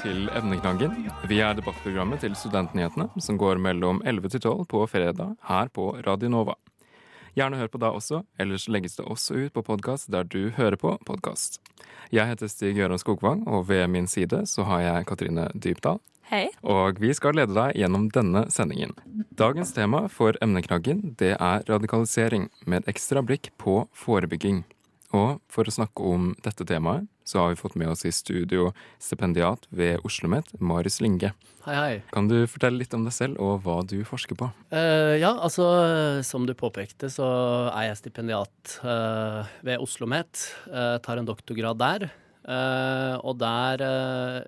Til Evneknaggen. Vi er debattprogrammet til Studentnyhetene, som går mellom 11 til 12 på fredag her på Radio Nova. Gjerne hør på da også, ellers legges det også ut på podkast der du hører på podkast. Jeg heter Stig Gøran Skogvang, og ved min side så har jeg Katrine Dybdahl. Hei. Og vi skal lede deg gjennom denne sendingen. Dagens tema for emneknaggen det er radikalisering, med et ekstra blikk på forebygging. Og for å snakke om dette temaet, så har vi fått med oss i studio stipendiat ved OsloMet, Marius Linge. Hei, hei. Kan du fortelle litt om deg selv og hva du forsker på? Uh, ja, altså som du påpekte, så er jeg stipendiat uh, ved OsloMet. Uh, tar en doktorgrad der. Eh, og der uh,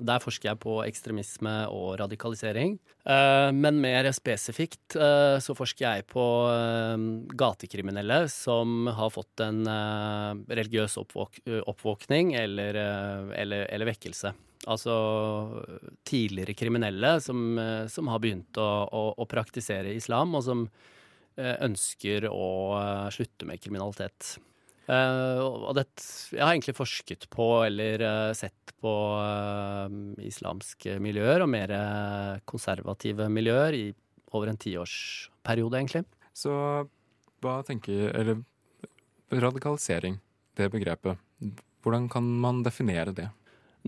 Der forsker jeg på ekstremisme og radikalisering. Uh, men mer spesifikt så forsker jeg på gatekriminelle som har fått en religiøs oppvåk oppvåkning eller, eller, eller vekkelse. Altså tidligere kriminelle som, som har begynt å, å, å praktisere islam, og som ønsker å slutte med kriminalitet. Eh, og det, jeg har egentlig forsket på, eller eh, sett på eh, islamske miljøer, og mer konservative miljøer, i over en tiårsperiode, egentlig. Så hva tenker Eller radikalisering, det begrepet. Hvordan kan man definere det?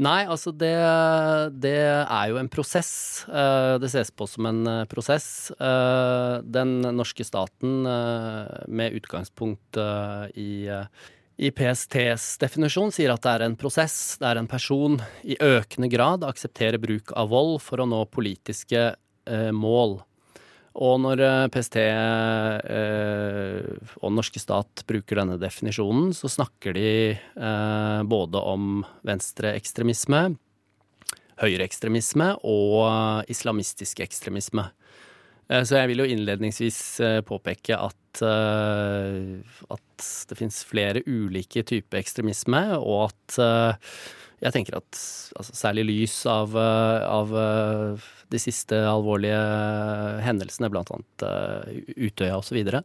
Nei, altså det, det er jo en prosess. Eh, Det ses på som en eh, prosess. Eh, Den norske staten, med utgangspunkt i, i PSTs definisjon, sier at det er en prosess. Det er en person i økende grad aksepterer bruk av vold for å nå politiske mål. Og når eh, PST eh, og norske stat bruker denne definisjonen, så snakker de eh, både om venstreekstremisme, høyreekstremisme og islamistisk ekstremisme. Eh, Så jeg vil jo innledningsvis eh, påpeke at, eh, at det finnes flere ulike typer ekstremisme, og at jeg tenker at altså, særlig i lys av, av de siste alvorlige hendelsene, blant annet Utøya osv., så, videre,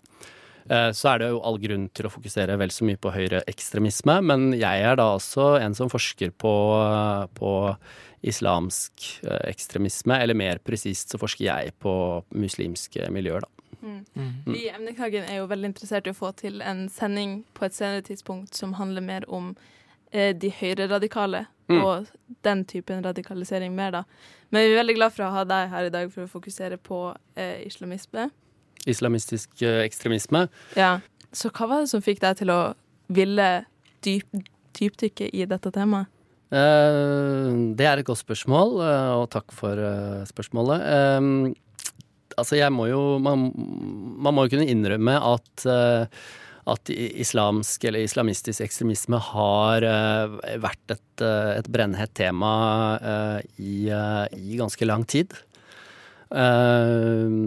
så er det jo all grunn til å fokusere vel så mye på høyreekstremisme. Men jeg er da også en som forsker på, på islamsk eh, ekstremisme, eller mer presist så forsker jeg på muslimske miljøer, da. Vi i Emneknaggen er jo veldig interessert i å få til en sending på et senere tidspunkt som handler mer om eh, de høyreradikale Mm. og den typen radikalisering mer, da. Men vi er veldig glad for å ha deg her i dag for å fokusere på eh, islamisme. Islamistisk eh, ekstremisme. Ja. Så hva var det som fikk deg til å ville dyp, dypdykke i dette temaet? Eh, det er et godt spørsmål, eh, og takk for spørsmålet. Altså, jeg må jo man, man må jo kunne innrømme at at islamsk eller islamistisk ekstremisme har vært et, et brennhett tema i, i ganske lang tid. Eh,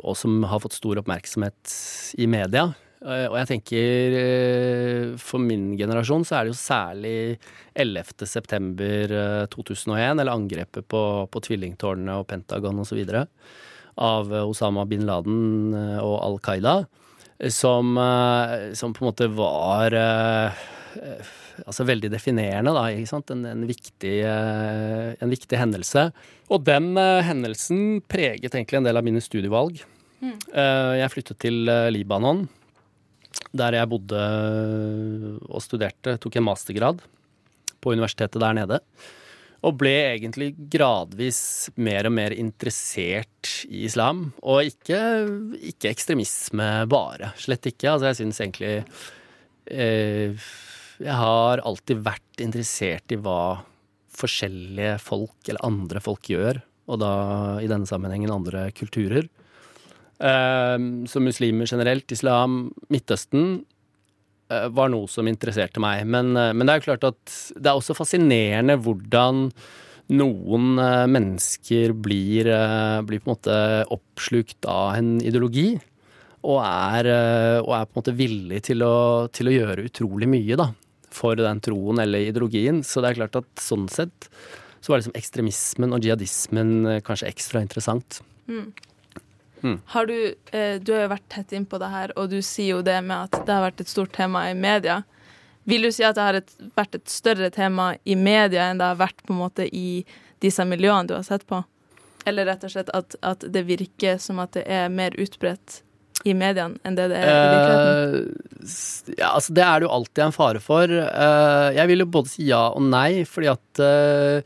og som har fått stor oppmerksomhet i media. Eh, og jeg tenker eh, for min generasjon så er det jo særlig 11. september eh, 2001, eller angrepet på, på tvillingtårnene og Pentagon osv. av Osama bin Laden og Al Qaida, som, som på en måte var altså veldig definerende, da, ikke sant? En, en, viktig, eh, en viktig hendelse. Og den eh, hendelsen preget egentlig en del av mine studievalg. Mm. jeg flyttet til eh, Libanon, der jeg bodde og studerte, tok en mastergrad på universitetet der nede. Og ble egentlig gradvis mer og mer interessert i islam. Og ikke, ikke ekstremisme bare. Slett ikke. Altså, jeg syns egentlig eh, Jeg har alltid vært interessert i hva forskjellige folk, eller andre folk, gjør. Og da i denne sammenhengen andre kulturer. Eh, så muslimer generelt, islam, Midtøsten eh, var noe som interesserte meg. Men, eh, men det er jo klart at det er også fascinerende hvordan noen eh, mennesker blir, blir på en måte oppslukt av en ideologi. Og er, og er på en måte villig til å, til å gjøre utrolig mye da, for den troen eller ideologien. Så det er klart at sånn sett så var liksom ekstremismen og jihadismen eh, kanskje ekstra interessant. Har du, eh, du har jo vært tett innpå det her, og du sier jo det med at det har vært et stort tema i media. Vil du si at det har et, vært et større tema i media enn det har vært på en måte i disse miljøene du har sett på? Eller rett og slett at, at det virker som at det er mer utbredt i mediene enn det det er i virkeligheten? Uh, ja, altså det er det jo alltid en fare for. Uh, jeg vil jo både si ja og nei, fordi at uh,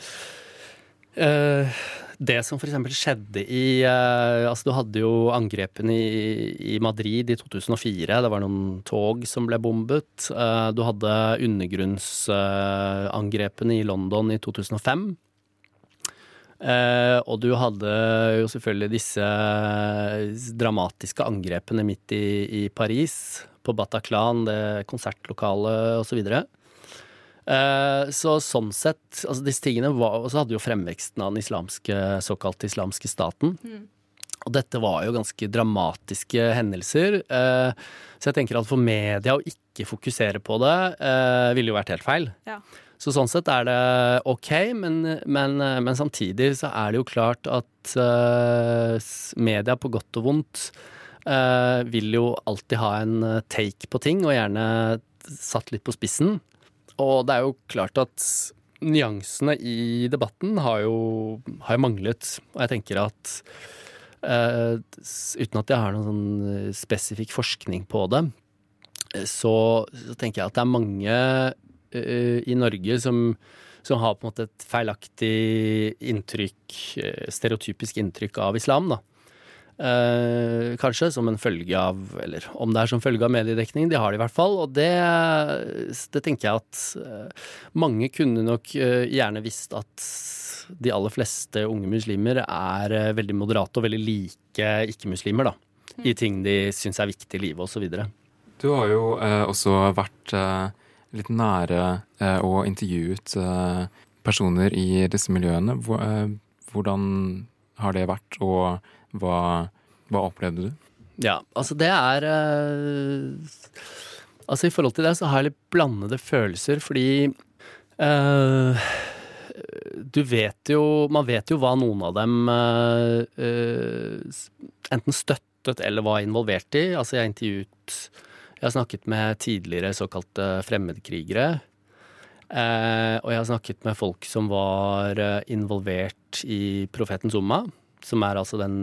det som eksempel skjedde i Altså, du hadde jo angrepene i, i Madrid i 2004. Det var noen tog som ble bombet. Du hadde undergrunnsangrepene i London i 2005. Eh, og du hadde jo selvfølgelig disse dramatiske angrepene midt i, i Paris, på Bataclan, det konsertlokalet osv. Eh, så sånn sett, altså disse tingene var Og så hadde jo fremveksten av den islamske, såkalt islamske staten. Og dette var jo ganske dramatiske hendelser. Eh, så jeg tenker at for media å ikke fokusere på det, eh, ville jo vært helt feil. Ja. Så sånn sett er det ok, men, men, men samtidig så er det jo klart at uh, media på godt og vondt uh, vil jo alltid ha en eh, take på ting, og gjerne satt litt på spissen. Og det er jo klart at nyansene i debatten har jo, har jo manglet. Og jeg tenker at Uh, uten at jeg har noen sånn eh, spesifikk forskning på det, eh, så, så tenker jeg at det er mange eh, i Norge som, som har på en måte et feilaktig inntrykk, eh, stereotypisk inntrykk av islam, da. Eh, kanskje som en følge av, eller om det er som følge av mediedekning, de har det i hvert fall. Og det, det tenker jeg at eh, mange kunne nok eh, gjerne visst at de aller fleste unge muslimer er eh, veldig moderate og veldig like ikke-muslimer, da. I ting de syns er viktig i livet, osv. Du har jo eh, også vært eh, litt nære eh, og intervjuet eh, personer i disse miljøene. Eh, hvordan har det vært, og hva, hva opplevde du? Ja, altså det er Altså i forhold til det så har jeg litt blandede følelser, fordi eh, Du vet jo Man vet jo hva noen av dem eh, enten støttet eller var involvert i. Altså jeg intervjuet Jeg har snakket med tidligere såkalte fremmedkrigere. Eh, og jeg har snakket med folk som var eh, involvert i Profetens Umma, som er altså den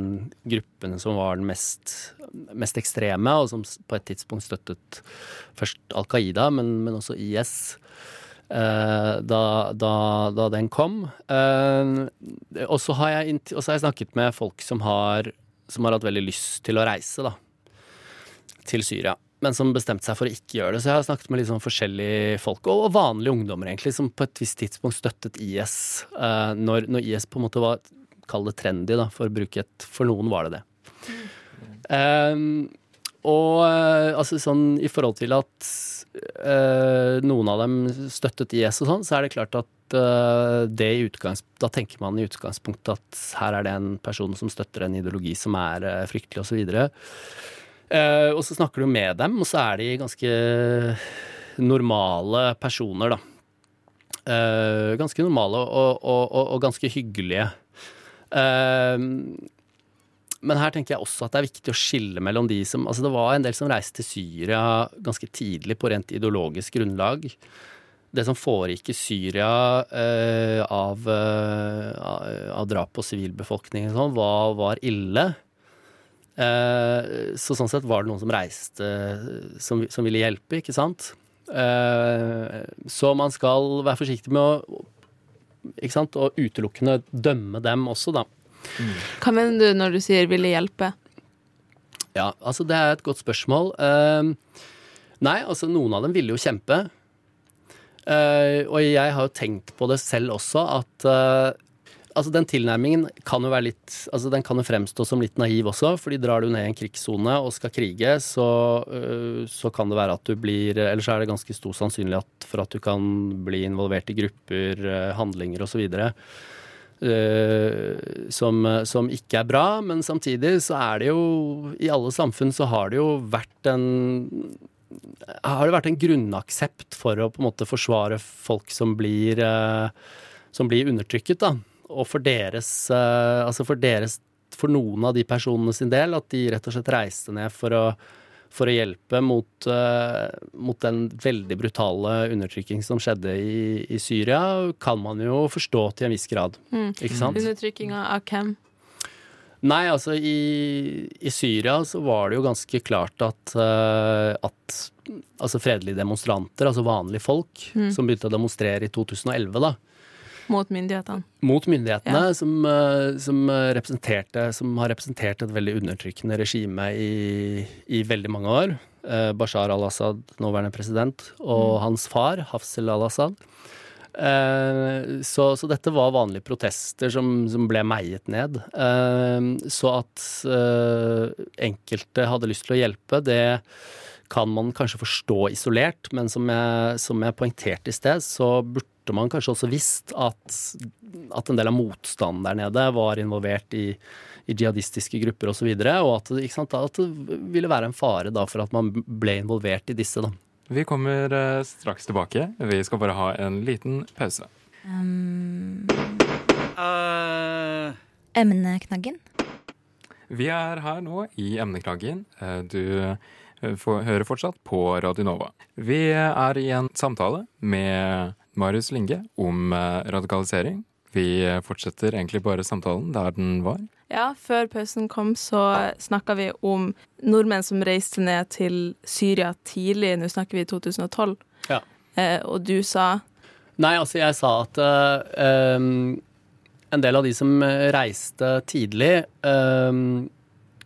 gruppen som var den mest, mest ekstreme, og som på et tidspunkt støttet først Al Qaida, men, men også IS. eh, da, da, da den kom. Og så har, jeg har jeg snakket med folk som har, som har hatt veldig lyst til å reise da, til Syria. Men som bestemte seg for å ikke gjøre det. Så jeg har snakket med litt sånn forskjellige folk, og vanlige ungdommer egentlig, som på et visst tidspunkt støttet IS. Uh, når, når IS på en måte var Kall det trendy, da, for å bruke et For noen var det det. Um, og uh, altså sånn i forhold til at eh, noen av dem støttet IS og sånn, så er det klart at eh, det i da tenker man i utgangspunktet at her er det en person som støtter en ideologi som er uh, fryktelig, osv. Uh, og så snakker du med dem, og så er de ganske normale personer, da. Uh, ganske normale og, og, og, og ganske hyggelige. Uh, men her tenker jeg også at det er viktig å skille mellom de som Altså det var en del som reiste til Syria ganske tidlig på rent ideologisk grunnlag. Det som foregikk i Syria av, av drap på sivilbefolkningen og sånn, var, var ille. Eh, så sånn sett var det noen som reiste som, som ville hjelpe, ikke sant? Eh, så man skal være forsiktig med å ikke sant? Og utelukkende dømme dem også, da. Hva mener du når du sier 'ville hjelpe'? Ja, altså det er et godt spørsmål. Eh, nei, altså noen av dem ville jo kjempe. Eh, og jeg har jo tenkt på det selv også, at eh, altså den tilnærmingen kan jo være litt Altså den kan jo fremstå som litt naiv også, fordi drar du ned i en krigssone og skal krige, så, eh, så kan det være at du blir Eller så er det ganske stor sannsynlighet for at du kan bli involvert i grupper, eh, handlinger osv. eh, som, som ikke er bra, men samtidig så er det jo I alle samfunn så har det jo vært en har det vært en grunnaksept for å på en måte forsvare folk som blir, som blir undertrykket, da. Og for deres, eh, altså for deres For noen av de personene sin del, at de rett og slett reiste ned for å, for å hjelpe mot, uh, mot den veldig brutale undertrykking som skjedde i, i Syria, kan man jo forstå til en viss grad. Mm. Ikke sant? Undertrykkinga av hvem? Nei, altså i, i Syria så var det jo ganske klart at, uh, at altså fredelige demonstranter, altså vanlige folk, som begynte å demonstrere i 2011, da, Mot myndighetene. mot myndighetene, som, eh, som, representerte, som har representert et veldig undertrykkende regime i, i veldig mange år. Eh, Bashar al-Assad, nåværende president, og hans far, Hafsel al-Assad. Eh, så, så dette var vanlige protester som, som ble meiet ned. Eh, så at eh, enkelte hadde lyst til å hjelpe, det kan man kanskje forstå isolert, men som jeg, som jeg poengterte i sted, så burde man kanskje også visst at, at en del av motstanden der nede var involvert i, i jihadistiske grupper osv., og, så videre, og at, sant, at det ville være en fare da for at man ble involvert i disse. da. Vi kommer eh, straks tilbake. Vi skal bare ha en liten pause. Emneknaggen. Vi er her nå i emneknaggen. Eh, Du eh, får fortsatt på Radionova. Vi er i en samtale med Marius Linge om eh, radikalisering. Vi fortsetter egentlig bare samtalen der den var. Ja, før pausen kom, så snakka vi om nordmenn som reiste ned til Syria tidlig. Nå snakker vi 2012. Ja. Eh, og du sa Nei, altså jeg sa at uh, um, en del av de som reiste tidlig um,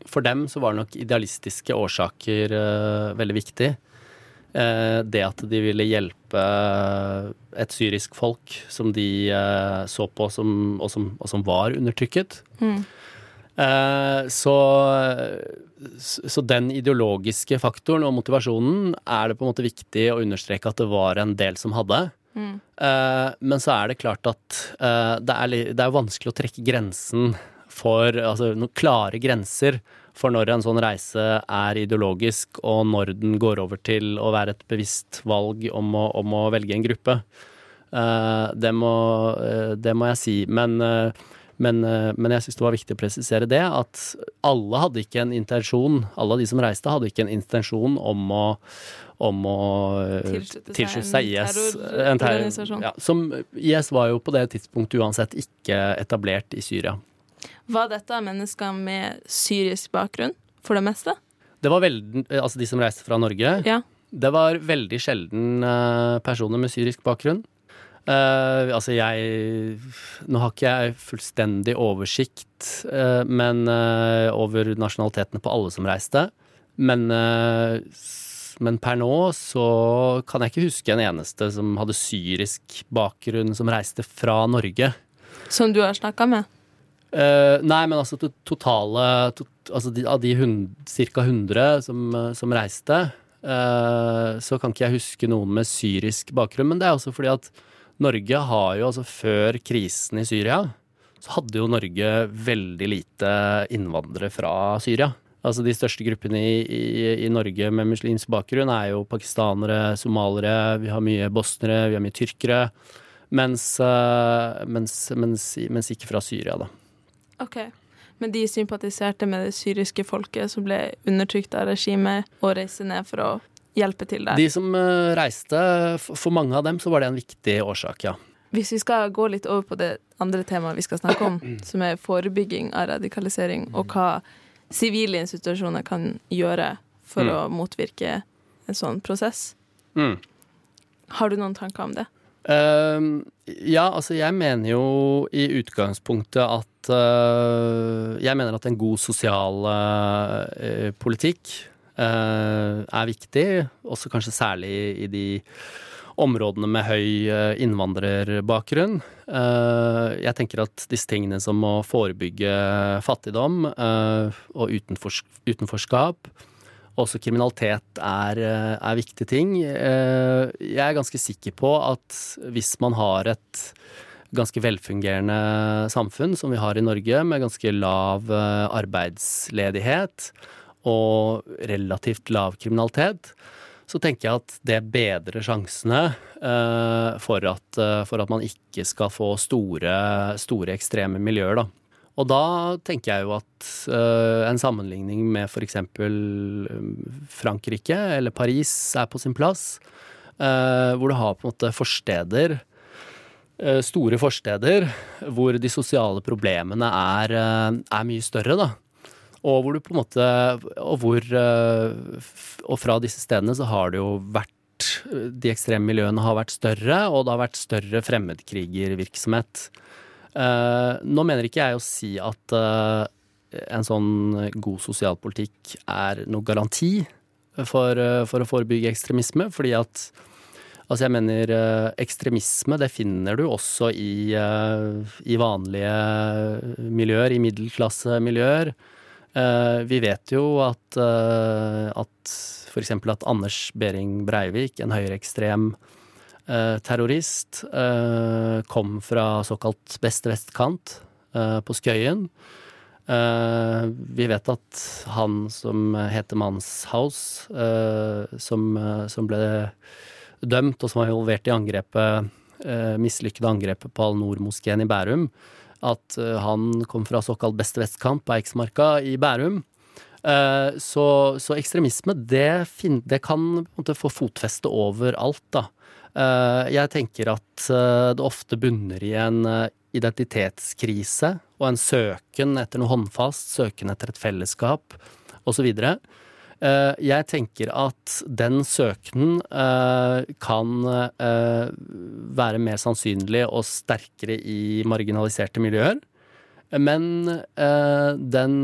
For dem så var det nok idealistiske årsaker uh, veldig viktig. Uh, det at de ville hjelpe et syrisk folk som de uh, så på som, og, som, og som var undertrykket. Eh, så, så den ideologiske faktoren og motivasjonen er det på en måte viktig å understreke at det var en del som hadde. Eh, men så er det klart at eh, det, er, det er vanskelig å trekke grensen for Altså noen klare grenser for når en sånn reise er ideologisk, og når den går over til å være et bevisst valg om å, om å velge en gruppe. Eh, det, må, eh, det må jeg si. Men, eh, men, men jeg syns det var viktig å presisere det, at alle hadde ikke en intensjon, alle de som reiste, hadde ikke en intensjon om å, om å Tilslutte seg en IS. terrororganisasjon. en terror- Ja, som IS var jo på det tidspunktet uansett ikke etablert i Syria. Var dette mennesker med syrisk bakgrunn, for det meste? Det var veldig, altså de som reiste fra Norge, Ja. det var veldig sjelden eh, personer med syrisk bakgrunn. Uh, altså jeg Nå har ikke jeg fullstendig oversikt uh, men, uh, over nasjonalitetene på alle som reiste. Men, eh, men per nå så kan jeg ikke huske en eneste som hadde syrisk bakgrunn som reiste fra Norge. Som du har snakka med? Eh, nei, men altså to totale to, altså de, Av de ca. 100 som, eh, som reiste, uh, så kan ikke jeg huske noen med syrisk bakgrunn. Men det er også fordi at Norge har jo, altså før krisen i Syria, så hadde jo Norge veldig lite innvandrere fra Syria. Altså De største gruppene i, i, i Norge med muslimsk bakgrunn er jo pakistanere, somalere, vi har mye bosnere, vi har mye tyrkere. Mens, mens, mens, mens ikke fra Syria, da. OK. Men de sympatiserte med det syriske folket som ble undertrykt av regimet, og reiste ned for å hjelpe til der. De som eh, reiste, for for mange av dem så var det en viktig årsak, ja. Hvis vi skal gå litt over på det andre temaet vi skal snakke om, som er forebygging av radikalisering, og hva sivile institusjoner kan gjøre for Mm. å motvirke en sånn prosess. Mm. Har du noen tanker om det? Uh, ja, altså jeg mener jo i utgangspunktet at eh, Jeg mener at en god sosial eh, politikk eh, er viktig, også kanskje særlig i de områdene med høy innvandrerbakgrunn. Jeg tenker at disse tingene som å forebygge fattigdom og utenfors utenforskap, også kriminalitet er, er viktige ting. Jeg er ganske sikker på at hvis man har et ganske velfungerende samfunn som vi har i Norge, med ganske lav eh, arbeidsledighet og relativt lav kriminalitet, så tenker jeg at det bedrer sjansene eh, for, at, eh, for at man ikke skal få store, store ekstreme miljøer, da. Og da tenker jeg jo at en sammenligning med f.eks. Frankrike eller Paris er på sin plass. Hvor du har på en måte forsteder, store forsteder, hvor de sosiale problemene er, er, mye større, da. Og hvor du på en måte Og hvor Og fra disse stedene så har det jo vært De ekstreme miljøene har vært større, og det har vært større fremmedkrigervirksomhet. Nå mener ikke jeg å si at en sånn god sosialpolitikk er noe garanti for, for, å forebygge ekstremisme, fordi at Altså, jeg mener ekstremisme, det finner du også i, i vanlige miljøer, i middelklassemiljøer. vi vet jo at, at f.eks. at Anders Behring Breivik, en høyreekstrem Eh, terrorist. Eh, kom fra såkalt beste vestkant eh, på Skøyen. vi vet at han som heter Manshaus, som, som ble dømt, og som var involvert i angrepet, mislykkede angrepet på Al-Noor-moskeen i Bærum, at han kom fra såkalt beste vestkant på Eiksmarka i Bærum. Så, så ekstremisme, det, det kan få fotfeste overalt, da. Eh, jeg tenker at eh, det ofte bunner i en eh, identitetskrise og en søken etter noe håndfast, søken etter et fellesskap osv. Jeg tenker at den søkenen kan være mer sannsynlig og sterkere i marginaliserte miljøer. Men den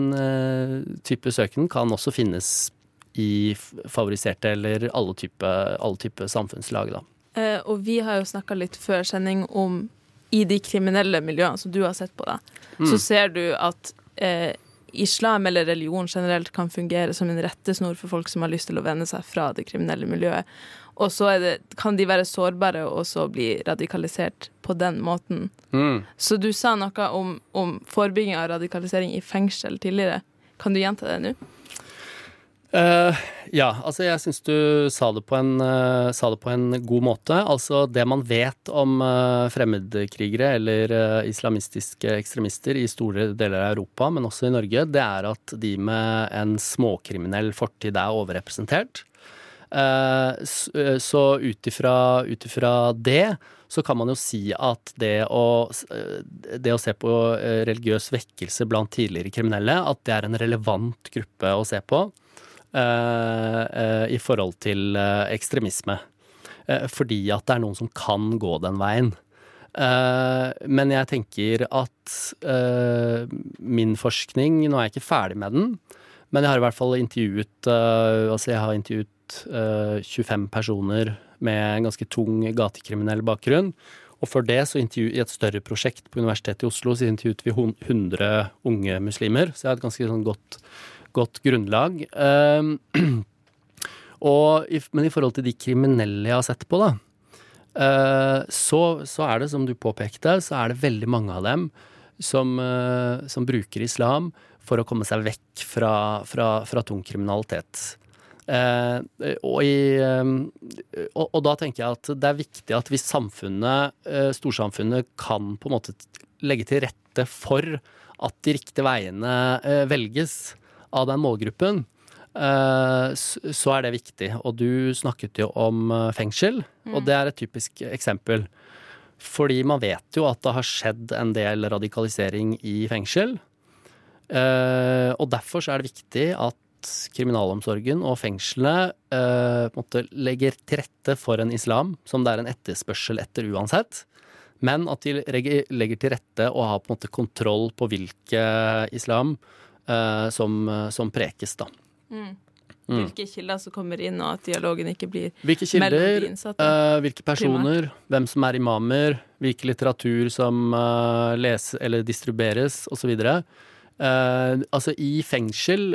type søken kan også finnes i favoriserte eller alle typer type samfunnslag, da. Eh, og vi har jo snakka litt før sending om i de kriminelle miljøene som du har sett på, da, mm. så ser du at eh, islam eller religion generelt kan fungere som en rettesnor for folk som har lyst til å vende seg fra det kriminelle miljøet. Og så det, kan de være sårbare og så bli radikalisert på den måten. Mm. Så du sa noe om, om forebygging av radikalisering i fengsel tidligere. Kan du gjenta det nå? Uh, ja, altså jeg syns du sa det, en, uh, sa det, på en, god måte. Altså det man vet om uh, fremmedkrigere eller islamistiske ekstremister i store deler av Europa, men også i Norge, det er at de med en småkriminell fortid er overrepresentert. så ut ifra det så kan man jo si at det å, det å se på religiøs vekkelse blant tidligere kriminelle, at det er en relevant gruppe å se på. Eh, eh, i forhold til eh, ekstremisme. fordi at det er noen som kan gå den veien. men jeg tenker at min forskning Nå er jeg ikke ferdig med den, men jeg har i hvert fall intervjuet Altså, jeg har intervjuet 25 personer med en ganske tung gatekriminell bakgrunn. Og før det, så i et større prosjekt på Universitetet i Oslo, så intervjuet vi 100 unge muslimer. Så jeg har et ganske sånn godt godt grunnlag. Um, og, men i forhold til de kriminelle jeg har sett på, da, uh, så, så, er det, som du påpekte, så er det veldig mange av dem som, uh, som bruker islam for å komme seg vekk fra, fra, fra tung kriminalitet. Uh, og, i, um, og, og, da tenker jeg at det er viktig at hvis samfunnet, storsamfunnet, kan på en måte legge til rette for at de riktige veiene velges, av den målgruppen, eh, så er det viktig. Og du snakket jo om eh, fengsel, og mm. det er et typisk eksempel. Fordi man vet jo at det har skjedd en del radikalisering i fengsel. Eh, og derfor er det viktig at kriminalomsorgen og fengslene legger til rette for en islam som det er en etterspørsel etter uansett. Men at de legger til rette og har på en måte kontroll på hvilke islam som, eh, som, prekes, da. Mm. mm. Hvilke kilder som kommer inn, og at dialogen ikke blir Hvilke kilder, uh, hvilke personer, primært. hvem som er imamer, hvilken litteratur som uh, leses eller distribueres, osv. Uh, altså, i fengsel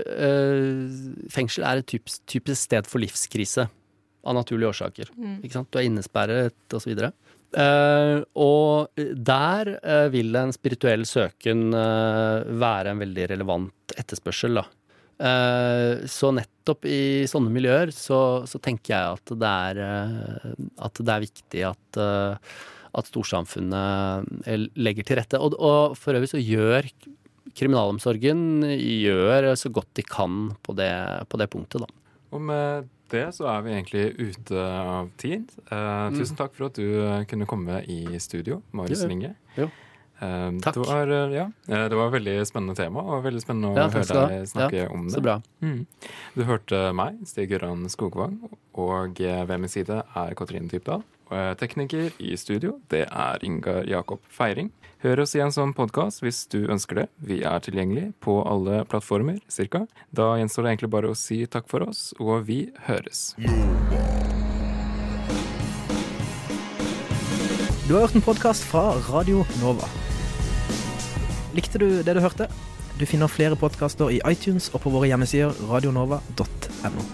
Fengsel er et typisk, typisk, sted for livskrise. Av naturlige årsaker. Mm. Ikke sant? Du er innesperret, osv. Uh, og der uh, vil en spirituell søken uh, være en veldig relevant etterspørsel, da. Eh, så nettopp i sånne miljøer så, så tenker jeg at det er, eh, at det er viktig at, eh, at storsamfunnet eh, legger til rette. Og, og for øvrig så gjør kriminalomsorgen gjør så godt de kan på det, på det punktet, da. Og med det så er vi egentlig ute av tid. Eh, tusen takk for at du eh, kunne komme i studio, Marius ja. Linge. Jo. Uh, Takk. Det var, ja, det var et veldig spennende tema, og veldig spennende å Ja, høre deg snakke Ja, om det. Så bra. Mm. Du hørte meg, Stig Gøran Skogvang, og ved min side er Katrine eh, tekniker i studio, det er Ingar Jakob Feiring. Hør oss igjen som podkast hvis du ønsker det. Vi er tilgjengelig på alle plattformer, cirka. Da gjenstår det egentlig bare å si takk for oss, og vi høres. Du har hørt en podkast fra Radio Nova. Likte du det du hørte? Du finner flere podkaster i iTunes og på våre hjemmesider radionova.no.